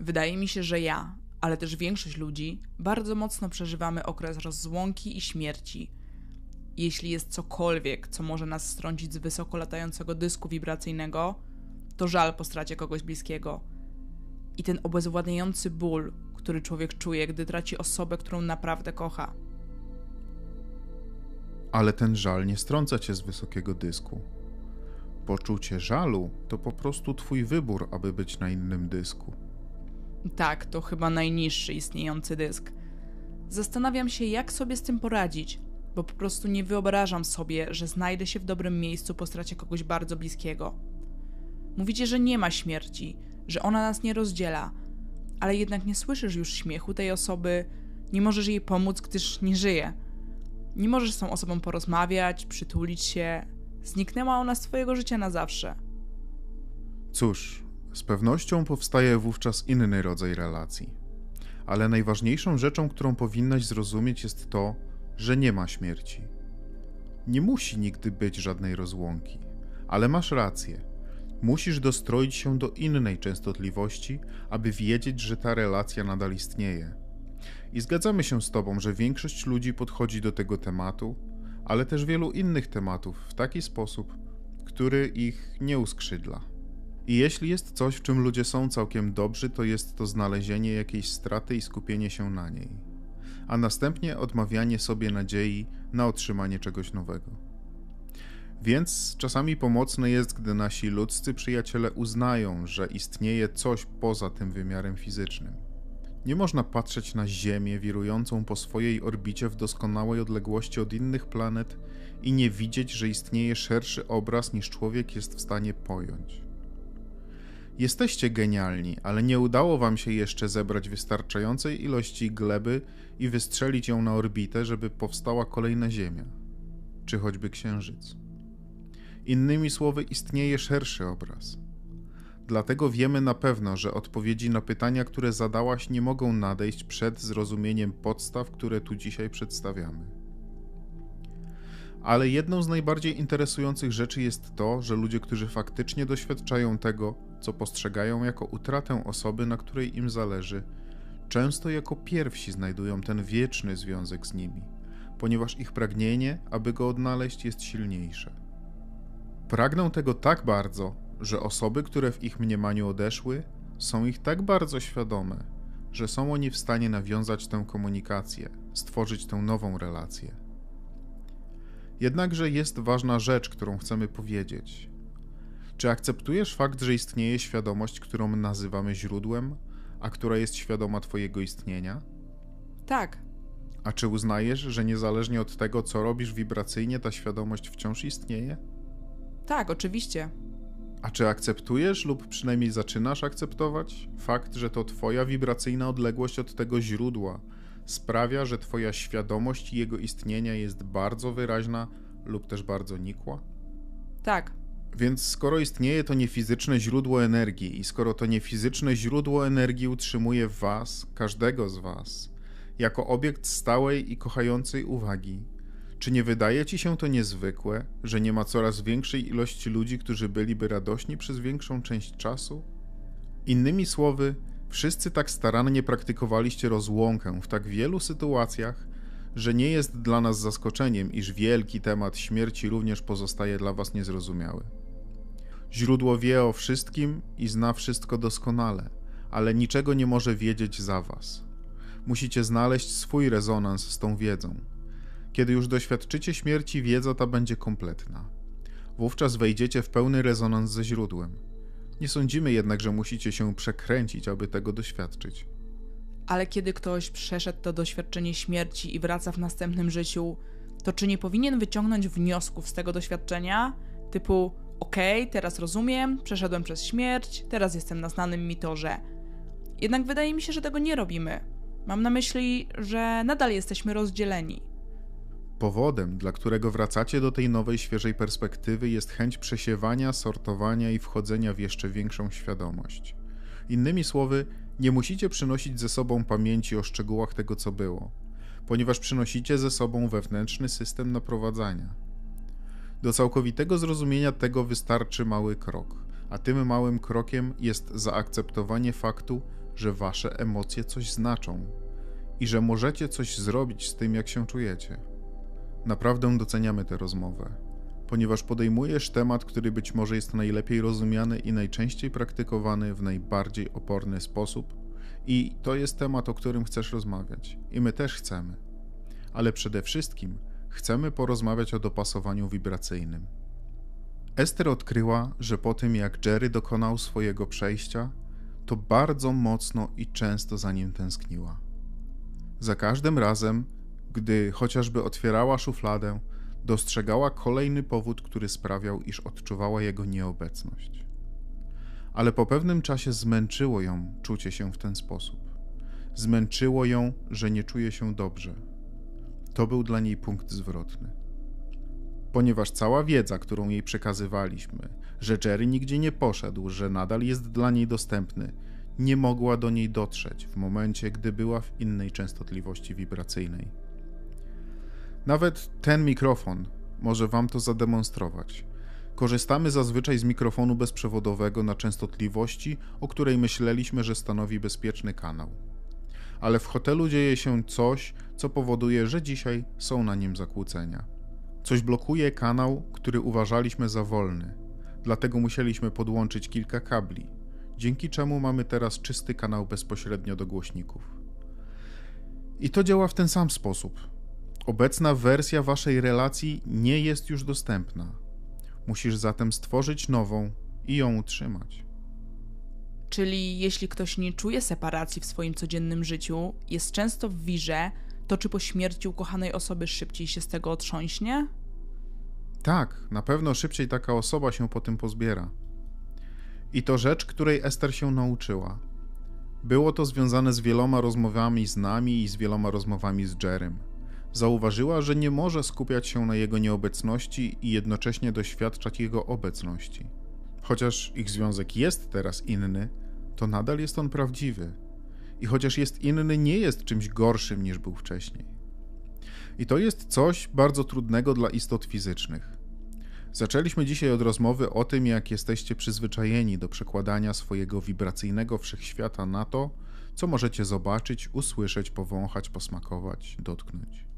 Wydaje mi się, że ja, ale też większość ludzi, bardzo mocno przeżywamy okres rozłąki i śmierci. Jeśli jest cokolwiek, co może nas strącić z wysoko latającego dysku wibracyjnego, to żal po stracie kogoś bliskiego. I ten obezwładniający ból, który człowiek czuje, gdy traci osobę, którą naprawdę kocha. Ale ten żal nie strąca cię z wysokiego dysku. Poczucie żalu to po prostu twój wybór, aby być na innym dysku. Tak, to chyba najniższy istniejący dysk. Zastanawiam się, jak sobie z tym poradzić, bo po prostu nie wyobrażam sobie, że znajdę się w dobrym miejscu po stracie kogoś bardzo bliskiego. Mówicie, że nie ma śmierci, że ona nas nie rozdziela, ale jednak nie słyszysz już śmiechu tej osoby, nie możesz jej pomóc, gdyż nie żyje. Nie możesz z tą osobą porozmawiać, przytulić się. Zniknęła ona z twojego życia na zawsze. Cóż, z pewnością powstaje wówczas inny rodzaj relacji. Ale najważniejszą rzeczą, którą powinnaś zrozumieć, jest to, że nie ma śmierci. Nie musi nigdy być żadnej rozłąki, ale masz rację. Musisz dostroić się do innej częstotliwości, aby wiedzieć, że ta relacja nadal istnieje. I zgadzamy się z Tobą, że większość ludzi podchodzi do tego tematu, ale też wielu innych tematów w taki sposób, który ich nie uskrzydla. I jeśli jest coś, w czym ludzie są całkiem dobrzy, to jest to znalezienie jakiejś straty i skupienie się na niej, a następnie odmawianie sobie nadziei na otrzymanie czegoś nowego. Więc czasami pomocne jest, gdy nasi ludzcy przyjaciele uznają, że istnieje coś poza tym wymiarem fizycznym. Nie można patrzeć na Ziemię wirującą po swojej orbicie w doskonałej odległości od innych planet i nie widzieć, że istnieje szerszy obraz niż człowiek jest w stanie pojąć. Jesteście genialni, ale nie udało wam się jeszcze zebrać wystarczającej ilości gleby i wystrzelić ją na orbitę, żeby powstała kolejna Ziemia, czy choćby Księżyc. Innymi słowy, istnieje szerszy obraz. Dlatego wiemy na pewno, że odpowiedzi na pytania, które zadałaś, nie mogą nadejść przed zrozumieniem podstaw, które tu dzisiaj przedstawiamy. Ale jedną z najbardziej interesujących rzeczy jest to, że ludzie, którzy faktycznie doświadczają tego, co postrzegają jako utratę osoby, na której im zależy, często jako pierwsi znajdują ten wieczny związek z nimi, ponieważ ich pragnienie, aby go odnaleźć, jest silniejsze. Pragną tego tak bardzo, że osoby, które w ich mniemaniu odeszły, są ich tak bardzo świadome, że są oni w stanie nawiązać tę komunikację, stworzyć tę nową relację. Jednakże jest ważna rzecz, którą chcemy powiedzieć. Czy akceptujesz fakt, że istnieje świadomość, którą nazywamy źródłem, a która jest świadoma Twojego istnienia? Tak. A czy uznajesz, że niezależnie od tego, co robisz wibracyjnie, ta świadomość wciąż istnieje? Tak, oczywiście. A czy akceptujesz lub przynajmniej zaczynasz akceptować fakt, że to Twoja wibracyjna odległość od tego źródła sprawia, że Twoja świadomość jego istnienia jest bardzo wyraźna lub też bardzo nikła? Tak. Więc skoro istnieje to niefizyczne źródło energii i skoro to niefizyczne źródło energii utrzymuje Was, każdego z Was, jako obiekt stałej i kochającej uwagi, czy nie wydaje ci się to niezwykłe, że nie ma coraz większej ilości ludzi, którzy byliby radośni przez większą część czasu? Innymi słowy, wszyscy tak starannie praktykowaliście rozłąkę w tak wielu sytuacjach, że nie jest dla nas zaskoczeniem, iż wielki temat śmierci również pozostaje dla was niezrozumiały. Źródło wie o wszystkim i zna wszystko doskonale, ale niczego nie może wiedzieć za was. Musicie znaleźć swój rezonans z tą wiedzą. Kiedy już doświadczycie śmierci, wiedza ta będzie kompletna. Wówczas wejdziecie w pełny rezonans ze źródłem. Nie sądzimy jednak, że musicie się przekręcić, aby tego doświadczyć. Ale kiedy ktoś przeszedł to doświadczenie śmierci i wraca w następnym życiu, to czy nie powinien wyciągnąć wniosków z tego doświadczenia? Typu, okej, okay, teraz rozumiem, przeszedłem przez śmierć, teraz jestem na znanym mi torze. Jednak wydaje mi się, że tego nie robimy. Mam na myśli, że nadal jesteśmy rozdzieleni. Powodem, dla którego wracacie do tej nowej, świeżej perspektywy, jest chęć przesiewania, sortowania i wchodzenia w jeszcze większą świadomość. Innymi słowy, nie musicie przynosić ze sobą pamięci o szczegółach tego, co było, ponieważ przynosicie ze sobą wewnętrzny system naprowadzania. Do całkowitego zrozumienia tego wystarczy mały krok, a tym małym krokiem jest zaakceptowanie faktu, że wasze emocje coś znaczą i że możecie coś zrobić z tym, jak się czujecie. Naprawdę doceniamy tę rozmowę, ponieważ podejmujesz temat, który być może jest najlepiej rozumiany i najczęściej praktykowany w najbardziej oporny sposób, i to jest temat, o którym chcesz rozmawiać, i my też chcemy. Ale przede wszystkim chcemy porozmawiać o dopasowaniu wibracyjnym. Ester odkryła, że po tym jak Jerry dokonał swojego przejścia, to bardzo mocno i często za nim tęskniła. Za każdym razem, gdy chociażby otwierała szufladę, dostrzegała kolejny powód, który sprawiał, iż odczuwała jego nieobecność. Ale po pewnym czasie zmęczyło ją czucie się w ten sposób. Zmęczyło ją, że nie czuje się dobrze. To był dla niej punkt zwrotny. Ponieważ cała wiedza, którą jej przekazywaliśmy, że Jerry nigdzie nie poszedł, że nadal jest dla niej dostępny, nie mogła do niej dotrzeć w momencie, gdy była w innej częstotliwości wibracyjnej. Nawet ten mikrofon może Wam to zademonstrować. Korzystamy zazwyczaj z mikrofonu bezprzewodowego na częstotliwości, o której myśleliśmy, że stanowi bezpieczny kanał. Ale w hotelu dzieje się coś, co powoduje, że dzisiaj są na nim zakłócenia. Coś blokuje kanał, który uważaliśmy za wolny, dlatego musieliśmy podłączyć kilka kabli, dzięki czemu mamy teraz czysty kanał bezpośrednio do głośników. I to działa w ten sam sposób. Obecna wersja waszej relacji nie jest już dostępna. Musisz zatem stworzyć nową i ją utrzymać. Czyli jeśli ktoś nie czuje separacji w swoim codziennym życiu, jest często w wirze, to czy po śmierci ukochanej osoby szybciej się z tego otrząśnie? Tak, na pewno szybciej taka osoba się po tym pozbiera. I to rzecz, której Ester się nauczyła. Było to związane z wieloma rozmowami z nami i z wieloma rozmowami z Jerem. Zauważyła, że nie może skupiać się na jego nieobecności i jednocześnie doświadczać jego obecności. Chociaż ich związek jest teraz inny, to nadal jest on prawdziwy. I chociaż jest inny, nie jest czymś gorszym niż był wcześniej. I to jest coś bardzo trudnego dla istot fizycznych. Zaczęliśmy dzisiaj od rozmowy o tym, jak jesteście przyzwyczajeni do przekładania swojego wibracyjnego wszechświata na to, co możecie zobaczyć, usłyszeć, powąchać, posmakować, dotknąć.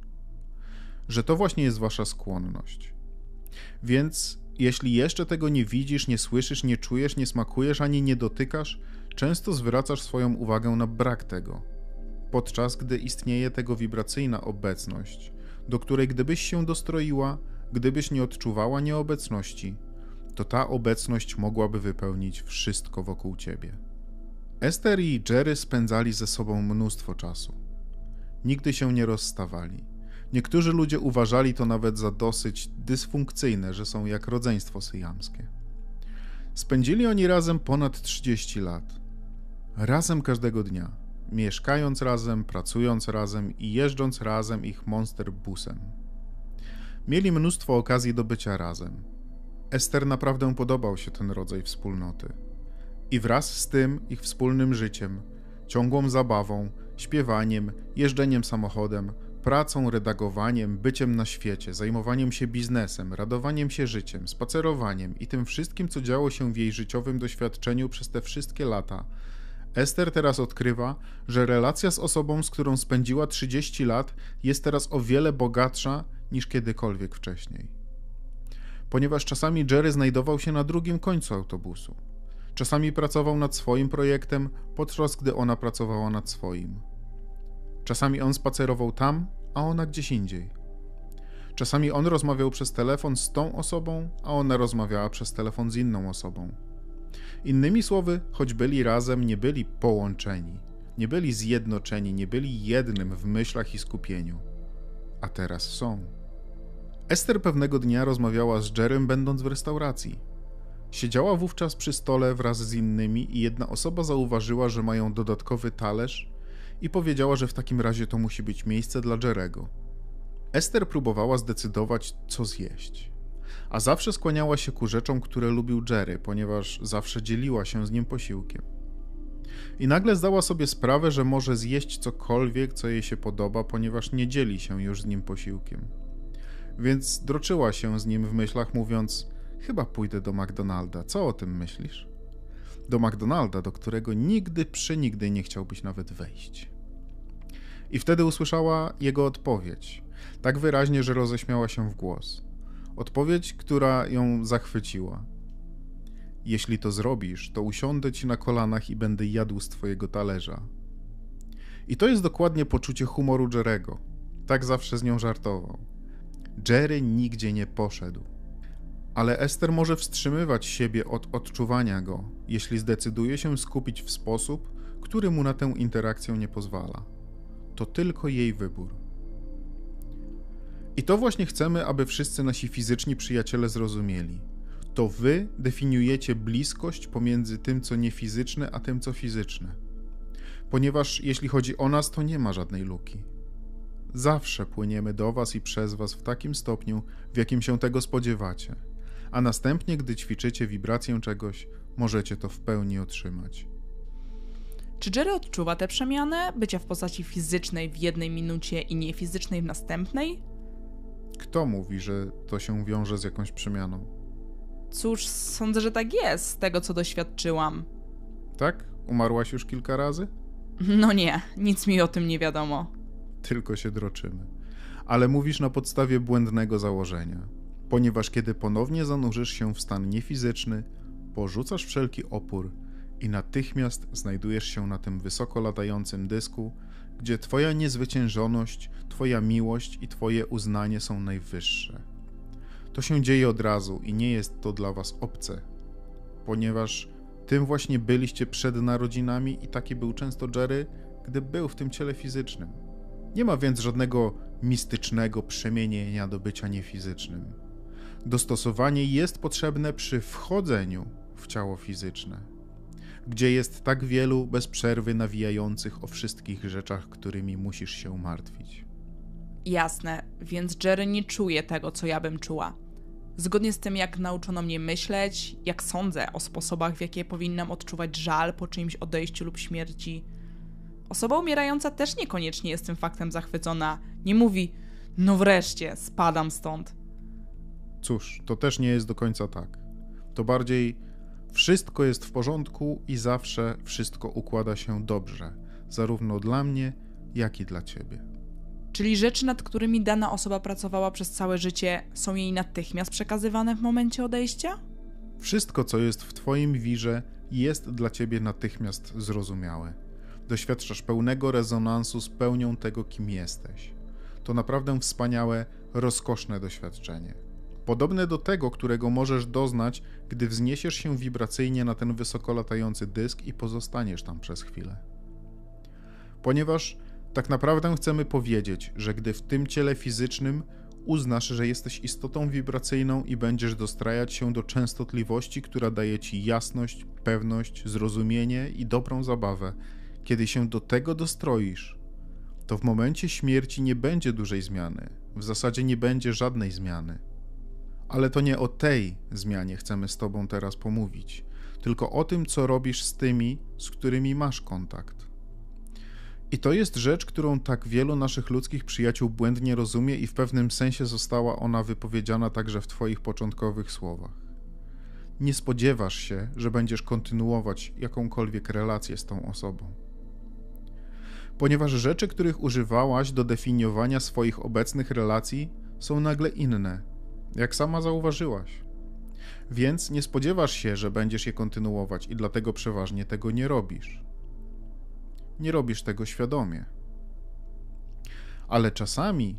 Że to właśnie jest wasza skłonność. Więc jeśli jeszcze tego nie widzisz, nie słyszysz, nie czujesz, nie smakujesz ani nie dotykasz, często zwracasz swoją uwagę na brak tego, podczas gdy istnieje tego wibracyjna obecność, do której gdybyś się dostroiła, gdybyś nie odczuwała nieobecności, to ta obecność mogłaby wypełnić wszystko wokół ciebie. Ester i Jerry spędzali ze sobą mnóstwo czasu. Nigdy się nie rozstawali. Niektórzy ludzie uważali to nawet za dosyć dysfunkcyjne, że są jak rodzeństwo syjamskie. Spędzili oni razem ponad 30 lat. Razem każdego dnia, mieszkając razem, pracując razem i jeżdżąc razem ich monster busem. Mieli mnóstwo okazji do bycia razem. Ester naprawdę podobał się ten rodzaj wspólnoty. I wraz z tym ich wspólnym życiem, ciągłą zabawą, śpiewaniem, jeżdżeniem samochodem, pracą, redagowaniem, byciem na świecie, zajmowaniem się biznesem, radowaniem się życiem, spacerowaniem i tym wszystkim, co działo się w jej życiowym doświadczeniu przez te wszystkie lata. Ester teraz odkrywa, że relacja z osobą, z którą spędziła 30 lat, jest teraz o wiele bogatsza niż kiedykolwiek wcześniej. Ponieważ czasami Jerry znajdował się na drugim końcu autobusu. Czasami pracował nad swoim projektem, podczas gdy ona pracowała nad swoim. Czasami on spacerował tam, a ona gdzieś indziej. Czasami on rozmawiał przez telefon z tą osobą, a ona rozmawiała przez telefon z inną osobą. Innymi słowy, choć byli razem, nie byli połączeni, nie byli zjednoczeni, nie byli jednym w myślach i skupieniu. A teraz są. Ester pewnego dnia rozmawiała z Jerem, będąc w restauracji. Siedziała wówczas przy stole wraz z innymi i jedna osoba zauważyła, że mają dodatkowy talerz i powiedziała, że w takim razie to musi być miejsce dla Jerego. Ester próbowała zdecydować, co zjeść. A zawsze skłaniała się ku rzeczom, które lubił Jerry, ponieważ zawsze dzieliła się z nim posiłkiem. I nagle zdała sobie sprawę, że może zjeść cokolwiek, co jej się podoba, ponieważ nie dzieli się już z nim posiłkiem więc droczyła się z nim w myślach, mówiąc: Chyba pójdę do McDonalda, co o tym myślisz? Do McDonalda, do którego nigdy przenigdy nie chciałbyś nawet wejść. I wtedy usłyszała jego odpowiedź, tak wyraźnie, że roześmiała się w głos. Odpowiedź, która ją zachwyciła. Jeśli to zrobisz, to usiądę ci na kolanach i będę jadł z twojego talerza. I to jest dokładnie poczucie humoru Jerego. Tak zawsze z nią żartował. Jerry nigdzie nie poszedł. Ale Ester może wstrzymywać siebie od odczuwania go, jeśli zdecyduje się skupić w sposób, który mu na tę interakcję nie pozwala. To tylko jej wybór. I to właśnie chcemy, aby wszyscy nasi fizyczni przyjaciele zrozumieli. To wy definiujecie bliskość pomiędzy tym, co niefizyczne, a tym, co fizyczne. Ponieważ jeśli chodzi o nas, to nie ma żadnej luki. Zawsze płyniemy do was i przez was w takim stopniu, w jakim się tego spodziewacie, a następnie, gdy ćwiczycie wibrację czegoś, możecie to w pełni otrzymać. Czy Jerry odczuwa tę przemianę bycia w postaci fizycznej w jednej minucie i niefizycznej w następnej? Kto mówi, że to się wiąże z jakąś przemianą? Cóż, sądzę, że tak jest, z tego co doświadczyłam. Tak? Umarłaś już kilka razy? No nie, nic mi o tym nie wiadomo. Tylko się droczymy. Ale mówisz na podstawie błędnego założenia, ponieważ kiedy ponownie zanurzysz się w stan niefizyczny, porzucasz wszelki opór i natychmiast znajdujesz się na tym wysoko latającym dysku, gdzie Twoja niezwyciężoność, Twoja miłość i Twoje uznanie są najwyższe. To się dzieje od razu i nie jest to dla Was obce, ponieważ tym właśnie byliście przed narodzinami i taki był często Jerry, gdy był w tym ciele fizycznym. Nie ma więc żadnego mistycznego przemienienia do bycia niefizycznym. Dostosowanie jest potrzebne przy wchodzeniu w ciało fizyczne, gdzie jest tak wielu bez przerwy nawijających o wszystkich rzeczach, którymi musisz się martwić. Jasne, więc Jerry nie czuje tego, co ja bym czuła. Zgodnie z tym, jak nauczono mnie myśleć, jak sądzę o sposobach, w jakie powinnam odczuwać żal po czyimś odejściu lub śmierci. Osoba umierająca też niekoniecznie jest tym faktem zachwycona. Nie mówi, no wreszcie, spadam stąd. Cóż, to też nie jest do końca tak. To bardziej wszystko jest w porządku i zawsze wszystko układa się dobrze, zarówno dla mnie, jak i dla ciebie. Czyli rzeczy, nad którymi dana osoba pracowała przez całe życie, są jej natychmiast przekazywane w momencie odejścia? Wszystko, co jest w Twoim wirze, jest dla Ciebie natychmiast zrozumiałe. Doświadczasz pełnego rezonansu z pełnią tego, kim jesteś. To naprawdę wspaniałe, rozkoszne doświadczenie. Podobne do tego, którego możesz doznać, gdy wzniesiesz się wibracyjnie na ten wysoko latający dysk i pozostaniesz tam przez chwilę. Ponieważ tak naprawdę chcemy powiedzieć, że gdy w tym ciele fizycznym uznasz, że jesteś istotą wibracyjną i będziesz dostrajać się do częstotliwości, która daje ci jasność, pewność, zrozumienie i dobrą zabawę, kiedy się do tego dostroisz, to w momencie śmierci nie będzie dużej zmiany. W zasadzie nie będzie żadnej zmiany. Ale to nie o tej zmianie chcemy z Tobą teraz pomówić, tylko o tym, co robisz z tymi, z którymi masz kontakt. I to jest rzecz, którą tak wielu naszych ludzkich przyjaciół błędnie rozumie, i w pewnym sensie została ona wypowiedziana także w Twoich początkowych słowach. Nie spodziewasz się, że będziesz kontynuować jakąkolwiek relację z tą osobą. Ponieważ rzeczy, których używałaś do definiowania swoich obecnych relacji, są nagle inne, jak sama zauważyłaś. Więc nie spodziewasz się, że będziesz je kontynuować, i dlatego przeważnie tego nie robisz nie robisz tego świadomie. Ale czasami,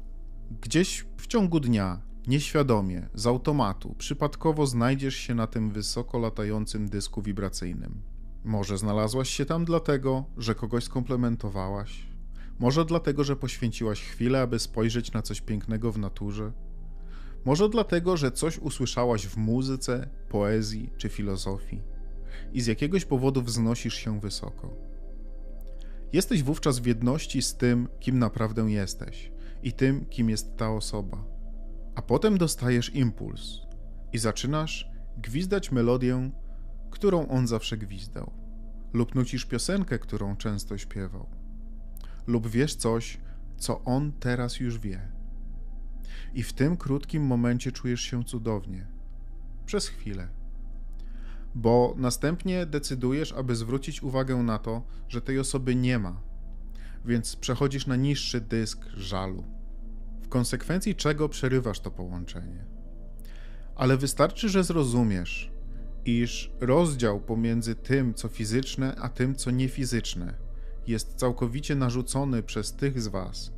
gdzieś w ciągu dnia, nieświadomie, z automatu, przypadkowo znajdziesz się na tym wysoko latającym dysku wibracyjnym. Może znalazłaś się tam dlatego, że kogoś skomplementowałaś, może dlatego, że poświęciłaś chwilę, aby spojrzeć na coś pięknego w naturze, może dlatego, że coś usłyszałaś w muzyce, poezji czy filozofii i z jakiegoś powodu wznosisz się wysoko. Jesteś wówczas w jedności z tym, kim naprawdę jesteś i tym, kim jest ta osoba. A potem dostajesz impuls i zaczynasz gwizdać melodię, którą on zawsze gwizdał, lub nucisz piosenkę, którą często śpiewał, lub wiesz coś, co on teraz już wie. I w tym krótkim momencie czujesz się cudownie. Przez chwilę. bo następnie decydujesz, aby zwrócić uwagę na to, że tej osoby nie ma, więc przechodzisz na niższy dysk żalu, w konsekwencji czego przerywasz to połączenie. Ale wystarczy, że zrozumiesz, iż rozdział pomiędzy tym, co fizyczne, a tym, co niefizyczne, jest całkowicie narzucony przez tych z Was,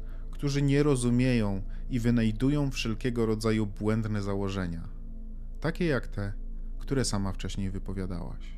którzy nie rozumieją i wynajdują wszelkiego rodzaju błędne założenia, takie jak te, które sama wcześniej wypowiadałaś.